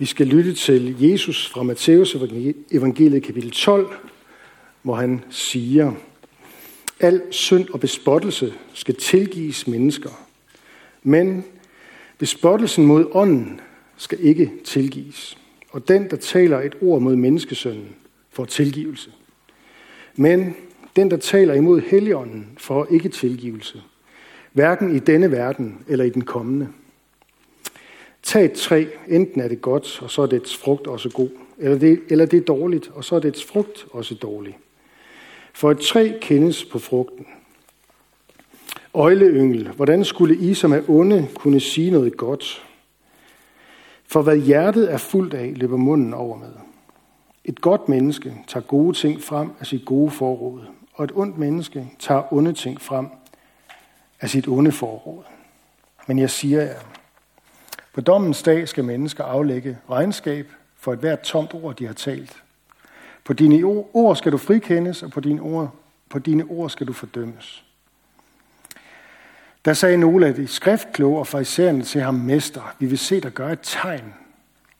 Vi skal lytte til Jesus fra Matthæus evangeliet kapitel 12, hvor han siger, Al synd og bespottelse skal tilgives mennesker, men bespottelsen mod ånden skal ikke tilgives. Og den, der taler et ord mod menneskesønnen, får tilgivelse. Men den, der taler imod Helligånden, får ikke tilgivelse. Hverken i denne verden eller i den kommende. Tag et træ, enten er det godt, og så er dets frugt også god, eller det, eller det er dårligt, og så er dets frugt også dårlig. For et træ kendes på frugten. Øjleyngel, hvordan skulle I, som er onde, kunne sige noget godt? For hvad hjertet er fuldt af, løber munden over med. Et godt menneske tager gode ting frem af sit gode forråd, og et ondt menneske tager onde ting frem af sit onde forråd. Men jeg siger jer, på dommens dag skal mennesker aflægge regnskab for et hvert tomt ord, de har talt. På dine ord skal du frikendes, og på dine ord, på dine ord skal du fordømmes. Der sagde nogle af de skriftkloge og farisæerne til ham, Mester, vi vil se dig gøre et tegn.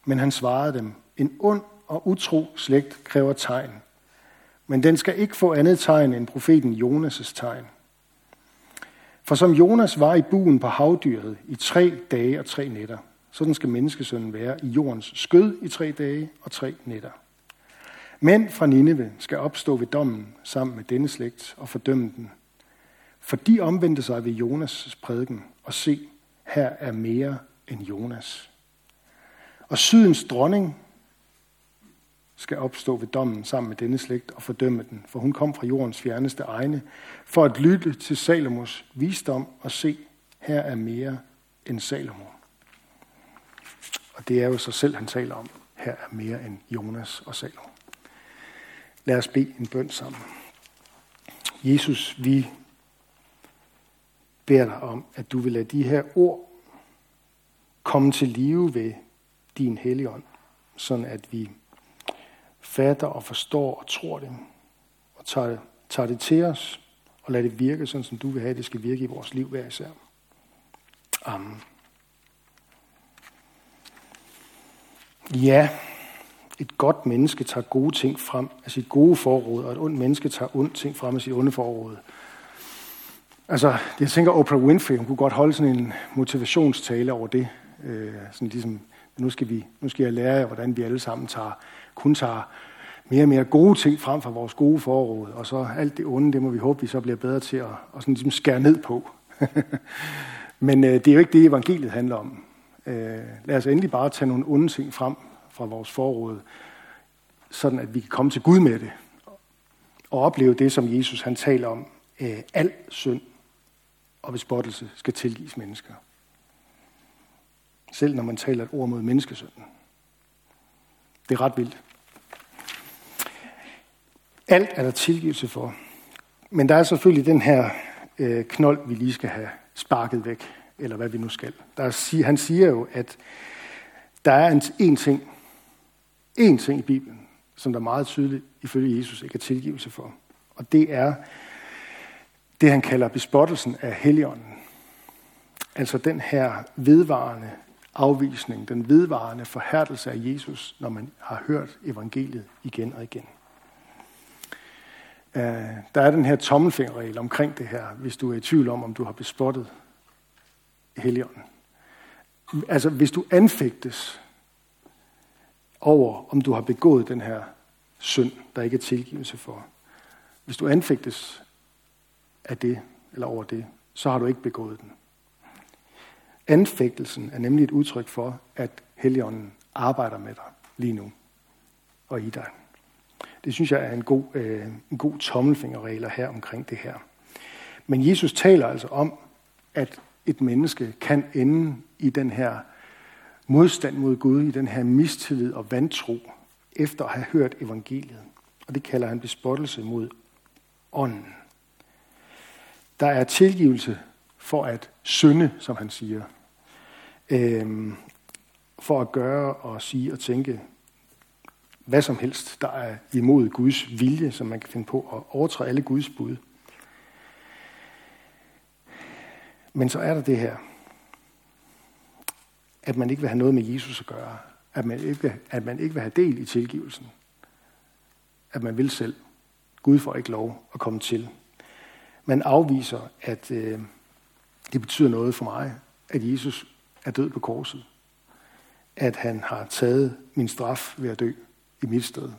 Men han svarede dem, en ond og utro slægt kræver tegn. Men den skal ikke få andet tegn end profeten Jonas' tegn. For som Jonas var i buen på havdyret i tre dage og tre nætter, sådan skal menneskesønnen være i jordens skød i tre dage og tre nætter. Mænd fra Nineve skal opstå ved dommen sammen med denne slægt og fordømme den. For de omvendte sig ved Jonas' prædiken og se, her er mere end Jonas. Og sydens dronning skal opstå ved dommen sammen med denne slægt og fordømme den, for hun kom fra jordens fjerneste egne, for at lytte til Salomos visdom og se, her er mere end Salomo. Og det er jo sig selv, han taler om. Her er mere end Jonas og Salomo. Lad os bede en bøn sammen. Jesus, vi beder dig om, at du vil lade de her ord komme til live ved din helligånd, sådan at vi fatter og forstår og tror det, og tager, tager det til os, og lader det virke, sådan som du vil have, det skal virke i vores liv hver især. Amen. Ja, et godt menneske tager gode ting frem af sit gode forråd, og et ondt menneske tager ondt ting frem af sit onde forråd. Altså, jeg tænker, Oprah Winfrey, hun kunne godt holde sådan en motivationstale over det. Øh, sådan ligesom, nu skal, vi, nu skal jeg lære jer, hvordan vi alle sammen tager, kun tager mere og mere gode ting frem fra vores gode forråd, og så alt det onde, det må vi håbe, vi så bliver bedre til at, at sådan ligesom skære ned på. Men øh, det er jo ikke det, evangeliet handler om. Øh, lad os endelig bare tage nogle onde ting frem fra vores forråd, sådan at vi kan komme til Gud med det, og opleve det, som Jesus han taler om. Øh, al synd og bespottelse skal tilgives mennesker. Selv når man taler et ord mod menneskesynden. Det er ret vildt. Alt er der tilgivelse for. Men der er selvfølgelig den her øh, knold, vi lige skal have sparket væk, eller hvad vi nu skal. Der er, han siger jo, at der er en, en ting, en ting i Bibelen, som der meget tydeligt ifølge Jesus ikke er tilgivelse for. Og det er det, han kalder bespottelsen af Helligånden. Altså den her vedvarende afvisning, den vedvarende forhærdelse af Jesus, når man har hørt evangeliet igen og igen. Øh, der er den her tommelfingerregel omkring det her, hvis du er i tvivl om, om du har bespottet Helligånden. Altså, hvis du anfægtes over, om du har begået den her synd, der ikke er tilgivelse for. Hvis du anfægtes af det, eller over det, så har du ikke begået den. Anfægtelsen er nemlig et udtryk for, at Helligånden arbejder med dig lige nu og i dig. Det synes jeg er en god, øh, en god tommelfingerregel her omkring det her. Men Jesus taler altså om, at et menneske kan ende i den her modstand mod Gud, i den her mistillid og vantro, efter at have hørt evangeliet. Og det kalder han bespottelse mod ånden. Der er tilgivelse for at synde, som han siger. Øhm, for at gøre og sige og tænke hvad som helst, der er imod Guds vilje, som man kan finde på at overtræde alle Guds bud. Men så er der det her, at man ikke vil have noget med Jesus at gøre. at man ikke, at man ikke vil have del i tilgivelsen. At man vil selv. Gud får ikke lov at komme til. Man afviser, at øh, det betyder noget for mig, at Jesus er død på korset. At han har taget min straf ved at dø i mit sted.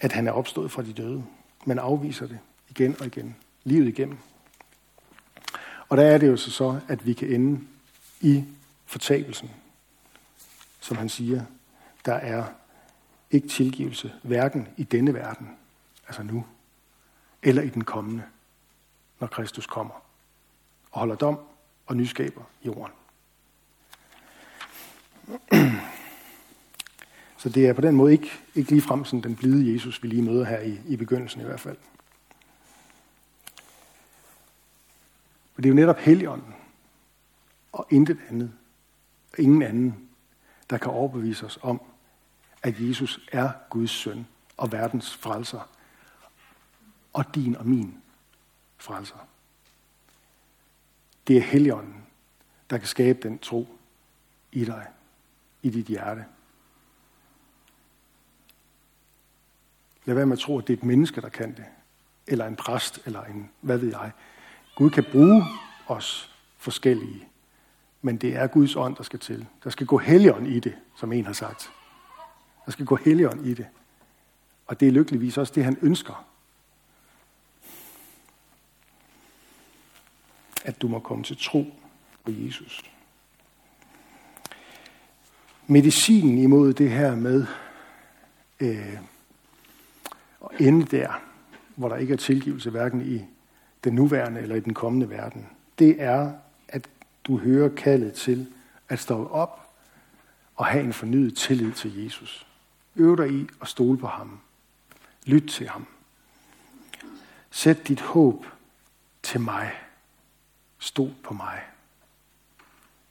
At han er opstået fra de døde. Man afviser det igen og igen. Livet igennem. Og der er det jo så, så at vi kan ende i fortabelsen. Som han siger, der er ikke tilgivelse, hverken i denne verden, altså nu, eller i den kommende, når Kristus kommer og holder dom og nyskaber jorden. Så det er på den måde ikke, ikke lige frem sådan den blide Jesus, vi lige møder her i, i begyndelsen i hvert fald. For det er jo netop Helligånden og intet andet, og ingen anden, der kan overbevise os om, at Jesus er Guds søn og verdens frelser, og din og min frelser. Det er Helligånden, der kan skabe den tro i dig, i dit hjerte. Lad være med at tro, at det er et menneske, der kan det. Eller en præst, eller en, hvad ved jeg. Gud kan bruge os forskellige. Men det er Guds ånd, der skal til. Der skal gå helligånd i det, som en har sagt. Der skal gå helligånd i det. Og det er lykkeligvis også det, han ønsker. At du må komme til tro på Jesus. Medicinen imod det her med øh, at ende der, hvor der ikke er tilgivelse, hverken i den nuværende eller i den kommende verden, det er, at du hører kaldet til at stå op og have en fornyet tillid til Jesus. Øv dig i at stole på ham. Lyt til ham. Sæt dit håb til mig. Stol på mig.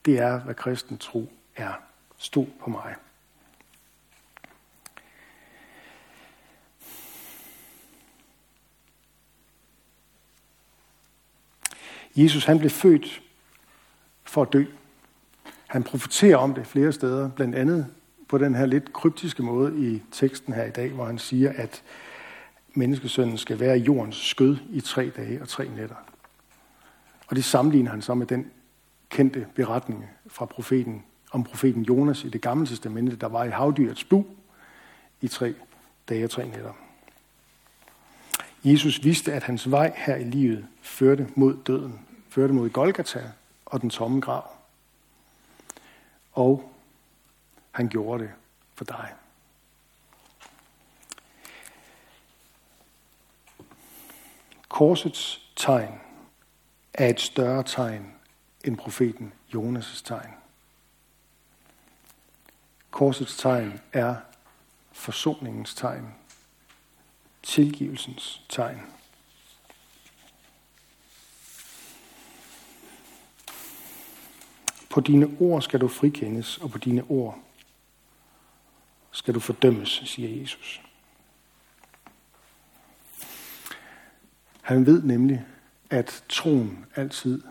Det er, hvad kristen tro er. Stol på mig. Jesus han blev født for at dø. Han profeterer om det flere steder, blandt andet på den her lidt kryptiske måde i teksten her i dag, hvor han siger, at menneskesønnen skal være i jordens skød i tre dage og tre nætter. Og det sammenligner han så med den kendte beretning fra profeten, om profeten Jonas i det gamle testamente, der var i havdyrets bu i tre dage og tre nætter. Jesus vidste, at hans vej her i livet førte mod døden, førte mod Golgata og den tomme grav. Og han gjorde det for dig. Korsets tegn er et større tegn end profeten Jonas' tegn. Korsets tegn er forsoningens tegn, tilgivelsens tegn. På dine ord skal du frikendes, og på dine ord skal du fordømmes, siger Jesus. Han ved nemlig, at troen altid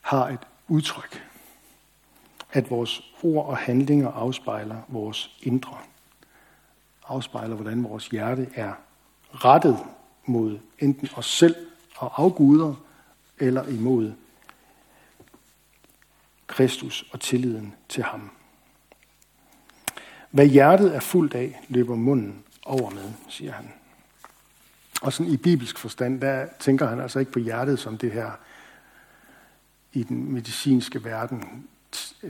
har et udtryk. At vores ord og handlinger afspejler vores indre. Afspejler, hvordan vores hjerte er rettet mod enten os selv og afguder, eller imod Kristus og tilliden til ham. Hvad hjertet er fuldt af, løber munden over med, siger han. Og sådan i bibelsk forstand, der tænker han altså ikke på hjertet som det her i den medicinske verden,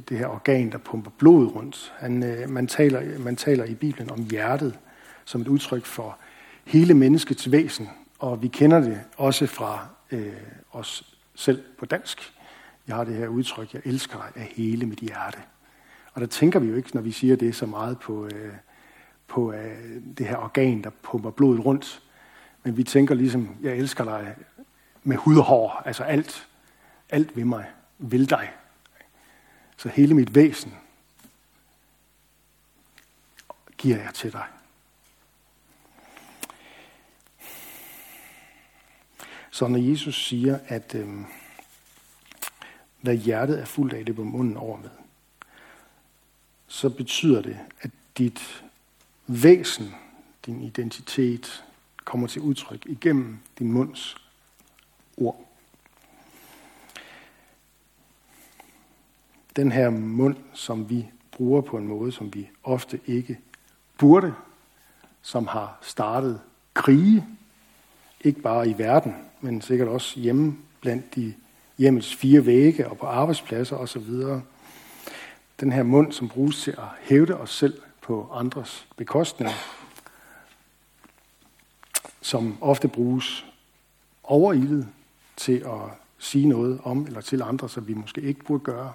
det her organ, der pumper blod rundt. Han, øh, man, taler, man taler i Bibelen om hjertet som et udtryk for hele menneskets væsen, og vi kender det også fra øh, os selv på dansk. Jeg har det her udtryk, jeg elsker dig af hele mit hjerte. Og der tænker vi jo ikke, når vi siger det, så meget på, øh, på øh, det her organ, der pumper blodet rundt. Men vi tænker ligesom, jeg elsker dig med hud og hår, altså alt, alt ved mig, vil dig. Så hele mit væsen giver jeg til dig. Så når Jesus siger, at øh, hvad hjertet er fuldt af, det på munden over med, så betyder det, at dit væsen, din identitet, kommer til udtryk igennem din munds ord. Den her mund, som vi bruger på en måde, som vi ofte ikke burde, som har startet krige, ikke bare i verden, men sikkert også hjemme blandt de hjemmets fire vægge og på arbejdspladser osv. Den her mund, som bruges til at hævde os selv på andres bekostning, som ofte bruges overilet til at sige noget om eller til andre, som vi måske ikke burde gøre.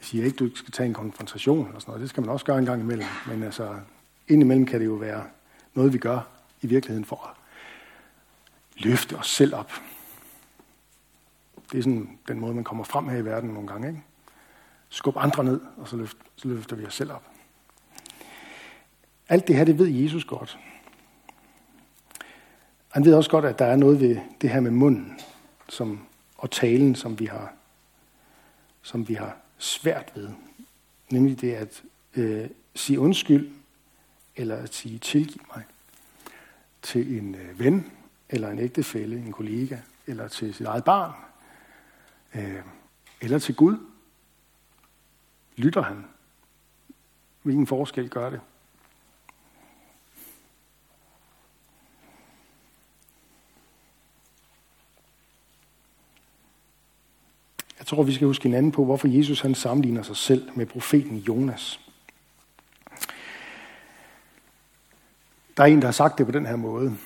Jeg siger ikke, at du ikke skal tage en konfrontation eller sådan noget. Det skal man også gøre en gang imellem. Men altså, indimellem kan det jo være noget, vi gør i virkeligheden for at løfte os selv op. Det er sådan den måde, man kommer frem her i verden nogle gange. Ikke? Skub andre ned, og så løfter, så løfter vi os selv op. Alt det her, det ved Jesus godt. Han ved også godt, at der er noget ved det her med munden som, og talen, som vi har, som vi har svært ved. Nemlig det at øh, sige undskyld, eller at sige tilgiv mig til en øh, ven, eller en ægtefælle, en kollega, eller til sit eget barn, øh, eller til Gud. Lytter han? Hvilken forskel gør det? Jeg tror, vi skal huske hinanden på, hvorfor Jesus han sammenligner sig selv med profeten Jonas. Der er en, der har sagt det på den her måde.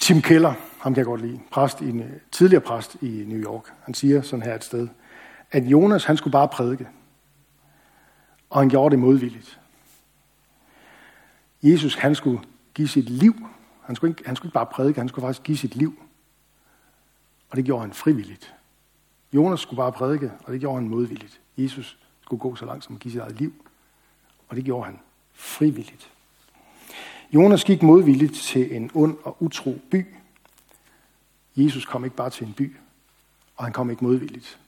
Tim Keller, ham kan jeg godt lide, præst i, tidligere præst i New York, han siger sådan her et sted, at Jonas han skulle bare prædike, og han gjorde det modvilligt. Jesus han skulle give sit liv. Han skulle, ikke, han skulle ikke bare prædike, han skulle faktisk give sit liv. Og det gjorde han frivilligt. Jonas skulle bare prædike, og det gjorde han modvilligt. Jesus skulle gå så langt som at give sit eget liv, og det gjorde han frivilligt. Jonas gik modvilligt til en ond og utro by. Jesus kom ikke bare til en by, og han kom ikke modvilligt.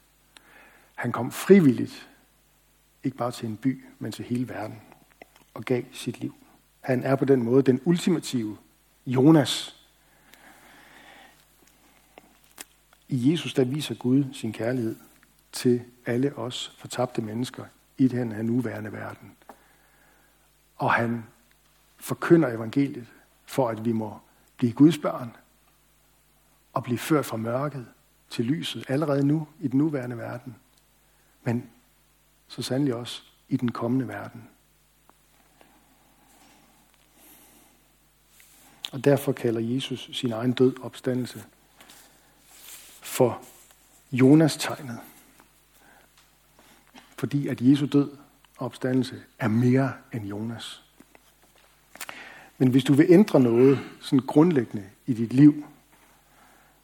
Han kom frivilligt, ikke bare til en by, men til hele verden, og gav sit liv. Han er på den måde den ultimative Jonas. I Jesus der viser Gud sin kærlighed til alle os fortabte mennesker i den her nuværende verden. Og han forkynder evangeliet, for at vi må blive Guds børn og blive ført fra mørket til lyset allerede nu i den nuværende verden, men så sandelig også i den kommende verden. Og derfor kalder Jesus sin egen død opstandelse for Jonas-tegnet. Fordi at Jesu død opstandelse er mere end Jonas. Men hvis du vil ændre noget sådan grundlæggende i dit liv,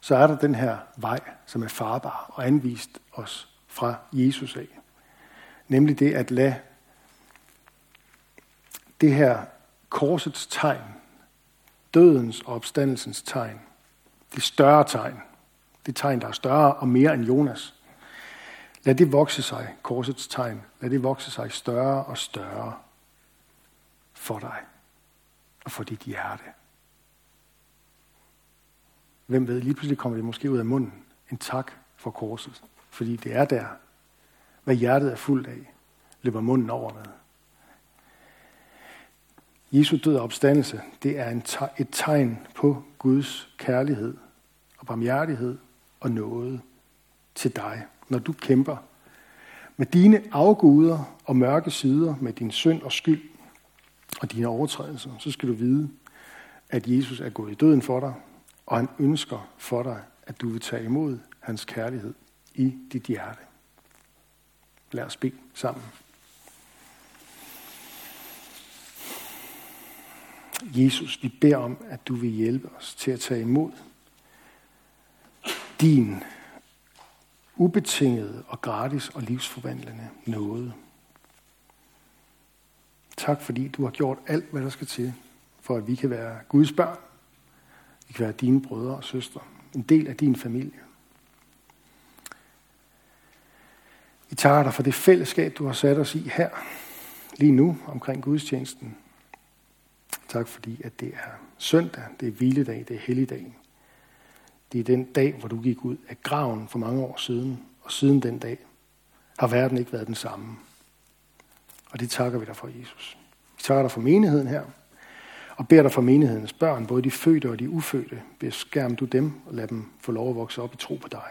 så er der den her vej, som er farbar og anvist os fra Jesus af. Nemlig det at lade det her korsets tegn, dødens og opstandelsens tegn, det større tegn, det tegn, der er større og mere end Jonas, lad det vokse sig, korsets tegn, lad det vokse sig større og større for dig og for dit hjerte. Hvem ved, lige pludselig kommer det måske ud af munden. En tak for korset. Fordi det er der, hvad hjertet er fuldt af, løber munden over med. Jesu død og opstandelse, det er en et tegn på Guds kærlighed og barmhjertighed og noget til dig, når du kæmper med dine afguder og mørke sider, med din synd og skyld, og dine overtrædelser, så skal du vide, at Jesus er gået i døden for dig, og han ønsker for dig, at du vil tage imod hans kærlighed i dit hjerte. Lad os bede sammen. Jesus, vi beder om, at du vil hjælpe os til at tage imod din ubetingede og gratis og livsforvandlende nåde. Tak fordi du har gjort alt, hvad der skal til, for at vi kan være Guds børn. Vi kan være dine brødre og søstre. En del af din familie. Vi takker dig for det fællesskab, du har sat os i her, lige nu, omkring gudstjenesten. Tak fordi, at det er søndag, det er hviledag, det er helligdag. Det er den dag, hvor du gik ud af graven for mange år siden, og siden den dag har verden ikke været den samme. Og det takker vi dig for, Jesus. Vi takker dig for menigheden her, og beder dig for menighedens børn, både de fødte og de ufødte. Beskærm du dem og lad dem få lov at vokse op i tro på dig.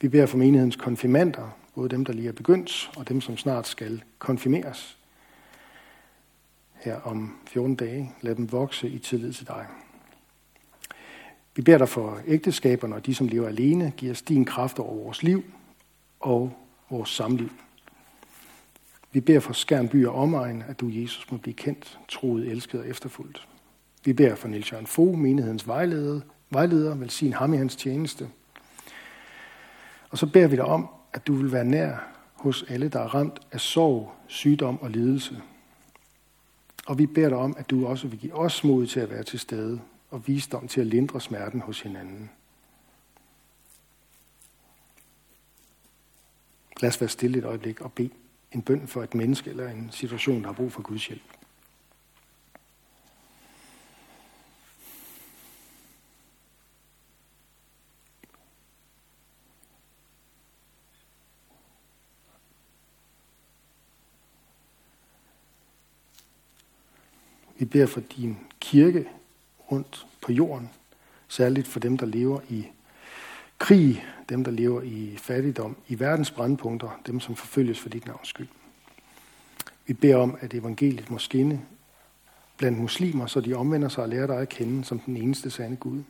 Vi beder for menighedens konfirmander, både dem, der lige er begyndt, og dem, som snart skal konfirmeres her om 14 dage. Lad dem vokse i tillid til dig. Vi beder dig for ægteskaberne og de, som lever alene. Giv os din kraft over vores liv og vores samliv. Vi beder for Skærn by og omegn, at du, Jesus, må blive kendt, troet, elsket og efterfuldt. Vi beder for Niels Jørgen Fogh, menighedens vejleder, vejleder, velsign ham i hans tjeneste. Og så beder vi dig om, at du vil være nær hos alle, der er ramt af sorg, sygdom og lidelse. Og vi beder dig om, at du også vil give os mod til at være til stede og visdom til at lindre smerten hos hinanden. Lad os være stille et øjeblik og bede en bøn for et menneske eller en situation, der har brug for Guds hjælp. Vi beder for din kirke rundt på jorden, særligt for dem, der lever i krig, dem, der lever i fattigdom, i verdens brandpunkter, dem, som forfølges for dit navns skyld. Vi beder om, at evangeliet må skinne blandt muslimer, så de omvender sig og lærer dig at kende som den eneste sande Gud.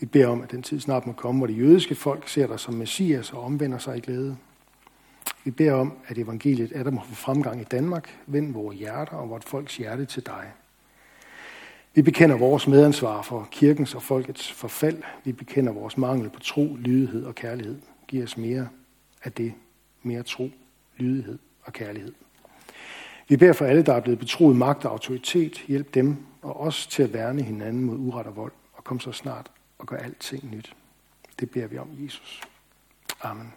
Vi beder om, at den tid snart må komme, hvor det jødiske folk ser dig som messias og omvender sig i glæde. Vi beder om, at evangeliet er der må få fremgang i Danmark. Vend vores hjerter og vort folks hjerte til dig. Vi bekender vores medansvar for kirkens og folkets forfald. Vi bekender vores mangel på tro, lydighed og kærlighed. Giv os mere af det. Mere tro, lydighed og kærlighed. Vi beder for alle, der er blevet betroet magt og autoritet. Hjælp dem og os til at værne hinanden mod uret og vold. Og kom så snart og gør alting nyt. Det beder vi om, Jesus. Amen.